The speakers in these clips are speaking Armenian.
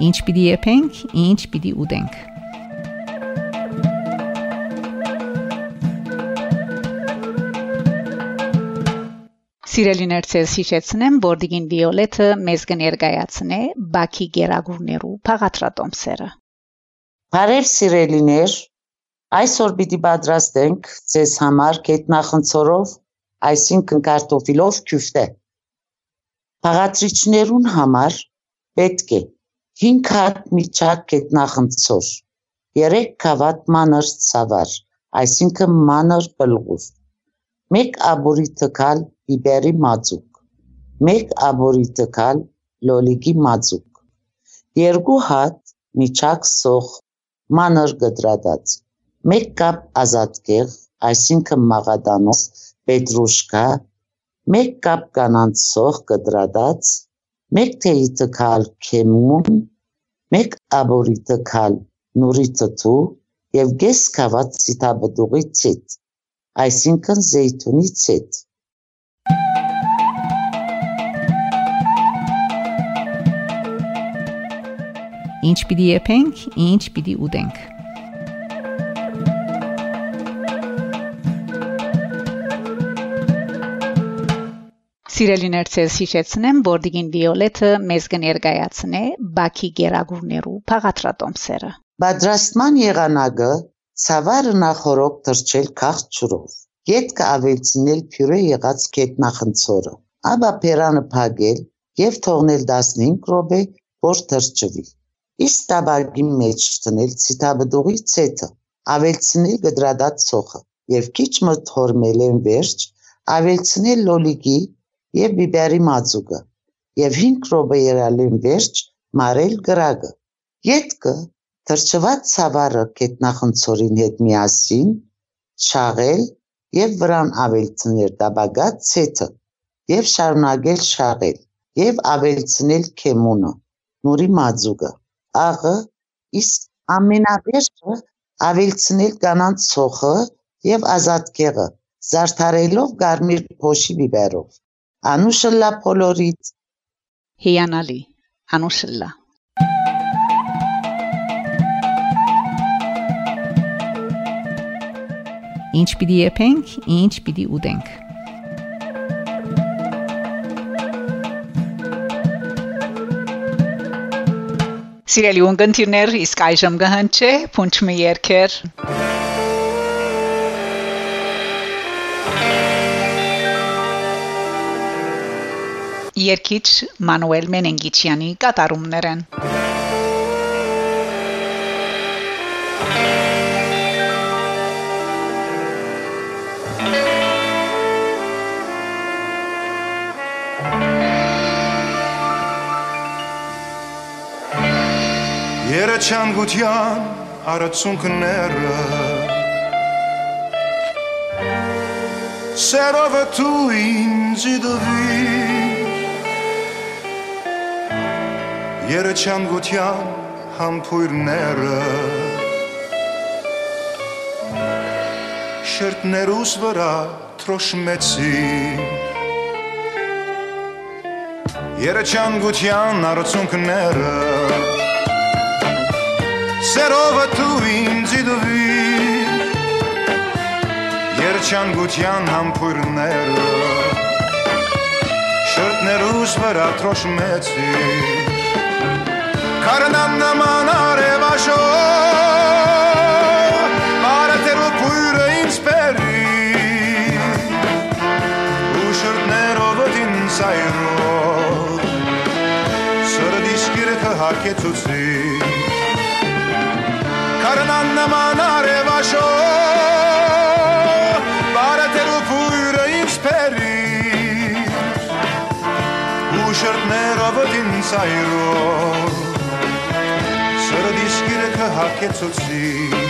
Ինչ պիտի եփենք, ինչ պիտի ուտենք։ Սիրելիներ, ցես հիշեցնեմ, որ Դիգին Վիոլետը մեզ կներկայացնե Բաքի Գերագուրներու փաղատրատոմսերը։ Բարև սիրելիներ, այսօր պիտի պատրաստենք ցես համար կետնախնցորով, այսինքն կարտոֆիլով քյուֆտե։ Փաղատրիչներուն համար պետք է 5 հատ միջակ կետնախնցոր, 3 քավատ մանր ցավար, այսինքն մանր բլղուր, 1 աբորի թքալ բիբերի մածուկ, 1 աբորի տկալ լոլիկի մածուկ, 2 հատ միջակ սոխ մանր գդրադած, 1 կապ ազատ կեղ, այսինքն մաղադանոց, պետրուշկա, 1 կապ կանանց սոխ գդրադած, 1 թեյի տկալ քեմուն, 1 աբորի տկալ նուրի տտու եւ գես կաված ցիտաբդուղի ցիտ, այսինքն զեյթունի ցիտ Ինչ պիտի եփենք, ինչ պիտի ուտենք։ Սիրելիներ, ցես հիշեցնեմ, որ Դիգին Վիոլետը մեզ կներկայացնե Բաքի Գերագուրներու փաղատրատոմսերը։ Պատրաստման եղանակը ցավարը նախորոք թրջել քաղց ջուրով։ Գետքը ավելցնել փյուրե եղած կետնախնցորը։ Աբա փերանը փագել եւ թողնել 15 րոպե, որ թրջվի իսկ տաբարգի մեջ դնել ցիտաբդուղի ցետը, ավելցնել գդրադած ցոխը եւ քիչ մթորմելեն վերջ, ավելցնել լոլիկի եւ բիբերի մածուկը եւ 5 րոպե երալեն վերջ մարել գրագը։ Ետքը թրջված ցավարը կետնախնցորին հետ միասին շաղել եւ վրան ավելցնել տաբագած ցետը եւ շարունակել շաղել եւ ավելցնել քեմունը, նորի մածուկը աղը, իսկ ամենավերջը ավելցնել կանանց ցոխը եւ ազատկեղը, զարդարելով կարմիր փոշի բիբերով։ Անուշլա փոլորից հիանալի անուշլա Ինչ պիտի եփենք, ինչ պիտի ուտենք։ Սիրելի ունգընտիրներ, իսկ այժմ կհնչե փունչմի երկեր։ Երկիչ Մանուել Մենենգիչյանի կատարումներն։ Երեչանգության արցունքները Սերովը դու ինձ դվիր Երեչանգության համբույրները Շերտներուս վրա թրոշմեցիր Երեչանգության արցունքները սերովը դու ինձ դվիր Երջանկության համբույրները շրտներուս վրա թրոշմեցի Կարնան նման արևաշոր Բարետերու փույրը ինձ պերի Ու շրտներով ինձ այրով Սրդիս կիրքը հակեցուցի Կարնան նման արևաշո Բարետերու փույրը ինձ պերի Ու շրտներով ինձ այրով Սրդիս I get to see.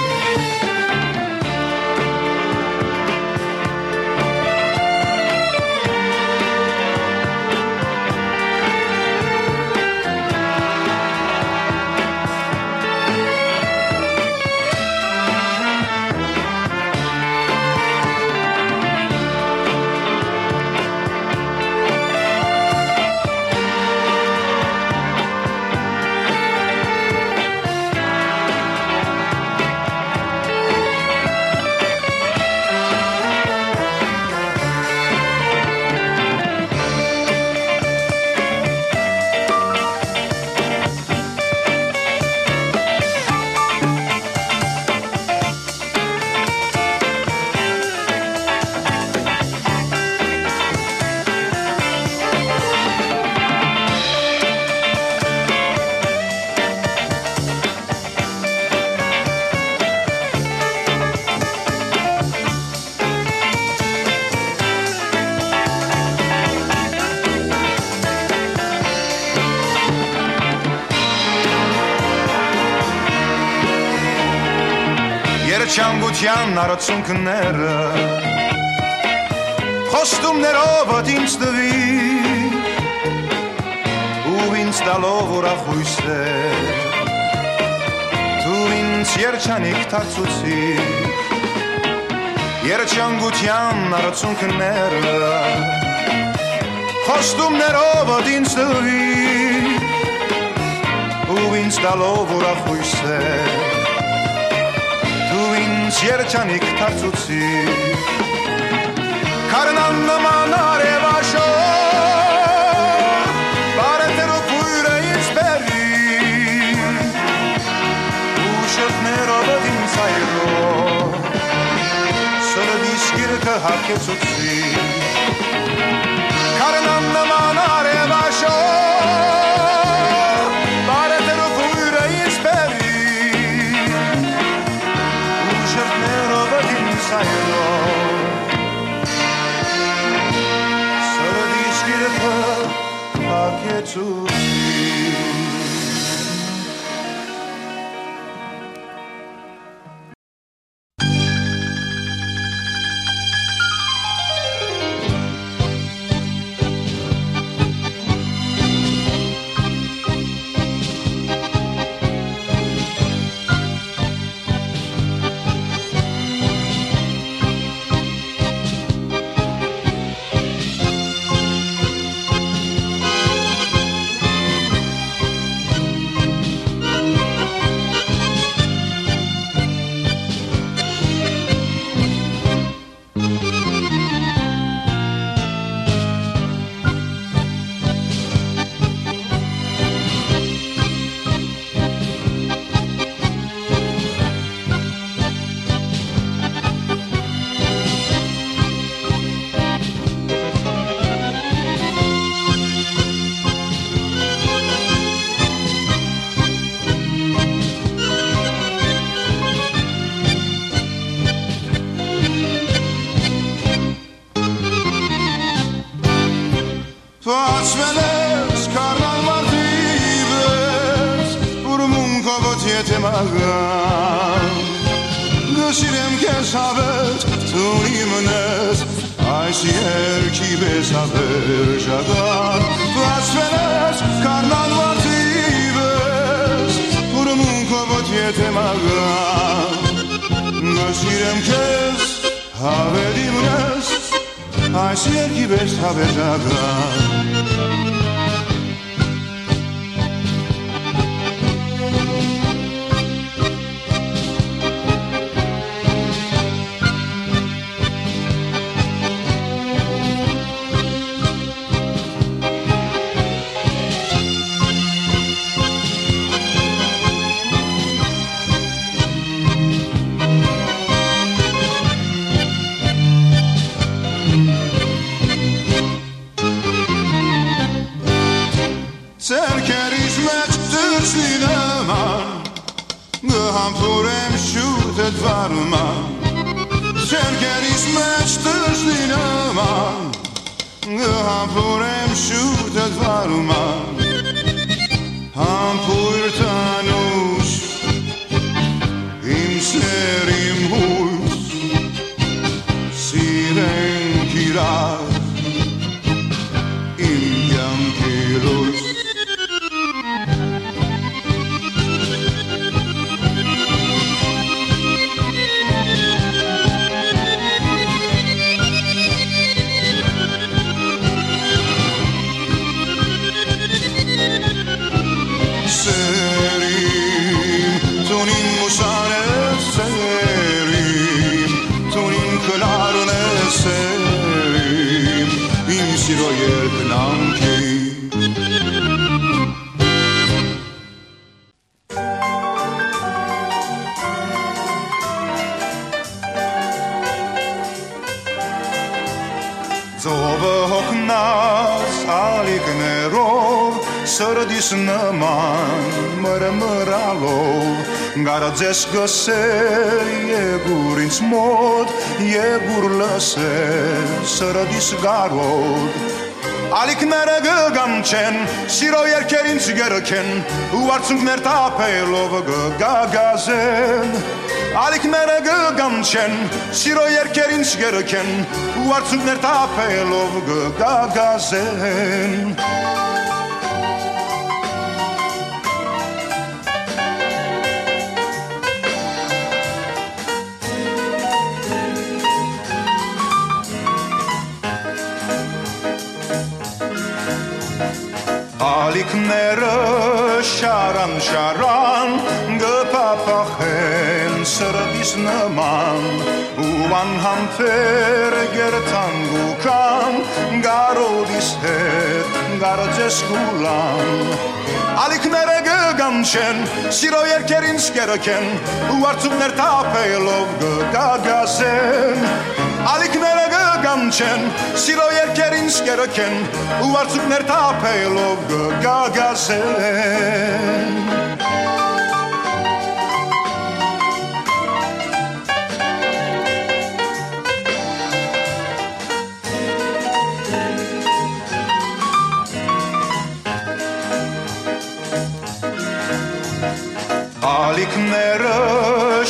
Երջանկության արցունքները Խոստումներով ինձ տվի ու ինձ տալով ուրախույսեր Դու ինձ երջանիկ դարձուցի Երջանկության արցունքները Խոստումներով ինձ տվի ու ինձ տալով ուրախույսեր ինձ երջանիկ դարձուցի Քարնան նման արևաշո Բարետերո քույրը ինձ բերի Ու շրտներով ինձ այրո Սրդիս գիրկը հակեցուցի երկի բես հավեր ժագան Վասվեն ես կարնան վարդիվես Ուրմուն կովոտ եթե մաղան Գսիրեմ կեզ հավերի մնես Այս երկի բես հավեր Meshtërsh një e në manë Nga hapurem shu nas ali gnerov, srdis neman mrmralov, garadzes găser iegur în smod, iegur lăse, srdis garod, Ալիքները գգանչեն, սիրո երկեր ինձ գերքեն, ու արցունքներ տապելով գգագազեն, ալիքները գգամչեն սիրո երկեր ինչ գերքեն ու արցունքներ թափելով գգագազեն ալիքները շարան շարան գփափախեն սրդիս նման ու անհամբեր գերտան գուքան գարոդիս հետ գարաձես կուլան ալիքները գգամչեն սիրո երկերին սկերքեն ու արցունքներ թափելով գգագասեն ալիքները գգամչեն սիրո երկերին սկերքեն ու արցունքներ թափելով գգագասեն ալիքները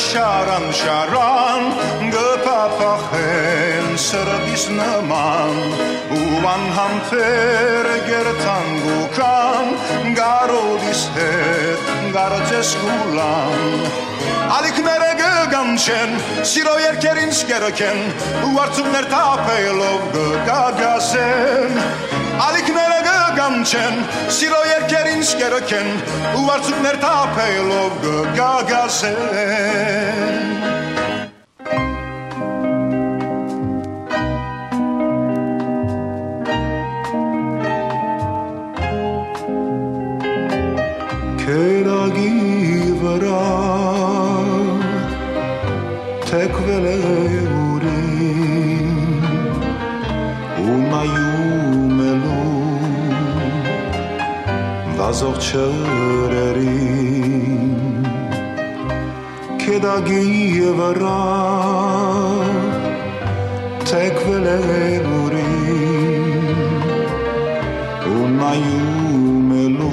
շարան շարան գփափախեն սրդիս նման ու անհամբեր գերտան գուքան գարոդիս հետ գարաձես գուլան ալիքները գգամչեն սիրո երկերին սկերքեն ու արցունքներ թափելով գգագասեն ալիքները գգամչեն սիրո երկերին սկերքեն ու արցունքներ թափելով գգագասեն Քերագի azok çöreri kedagi giyevara Tek vele muri Una yumelu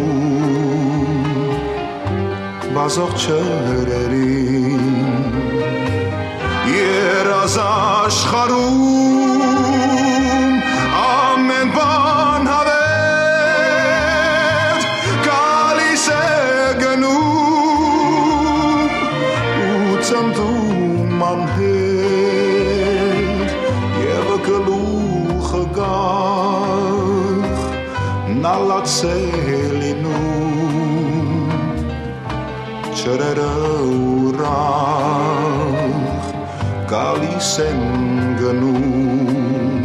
Bazok çöreri Yer az aşkarun նալացել լինում չրերը ուրախ գալիս են գնում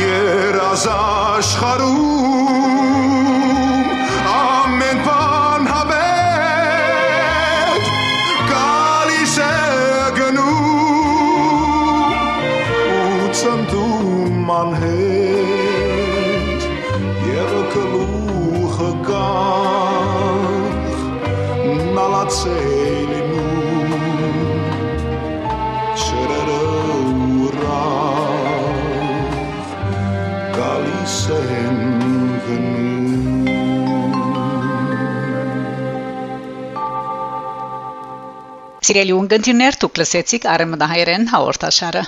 երազ աշխարում Սիրելի ունգընտիրներ, դուք լսեցիք Արեմնահայերեն հաղորդաշարը։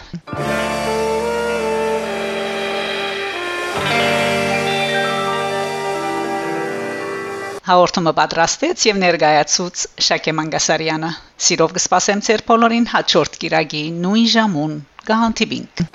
Հաղորդումը պատրաստեց եւ ներկայացուց Շակե Մանգասարյանը։ Սիրով կսպասեմ ձեր բոլորին հաջորդ կիրագի նույն ժամուն։ Կհանդիպինք։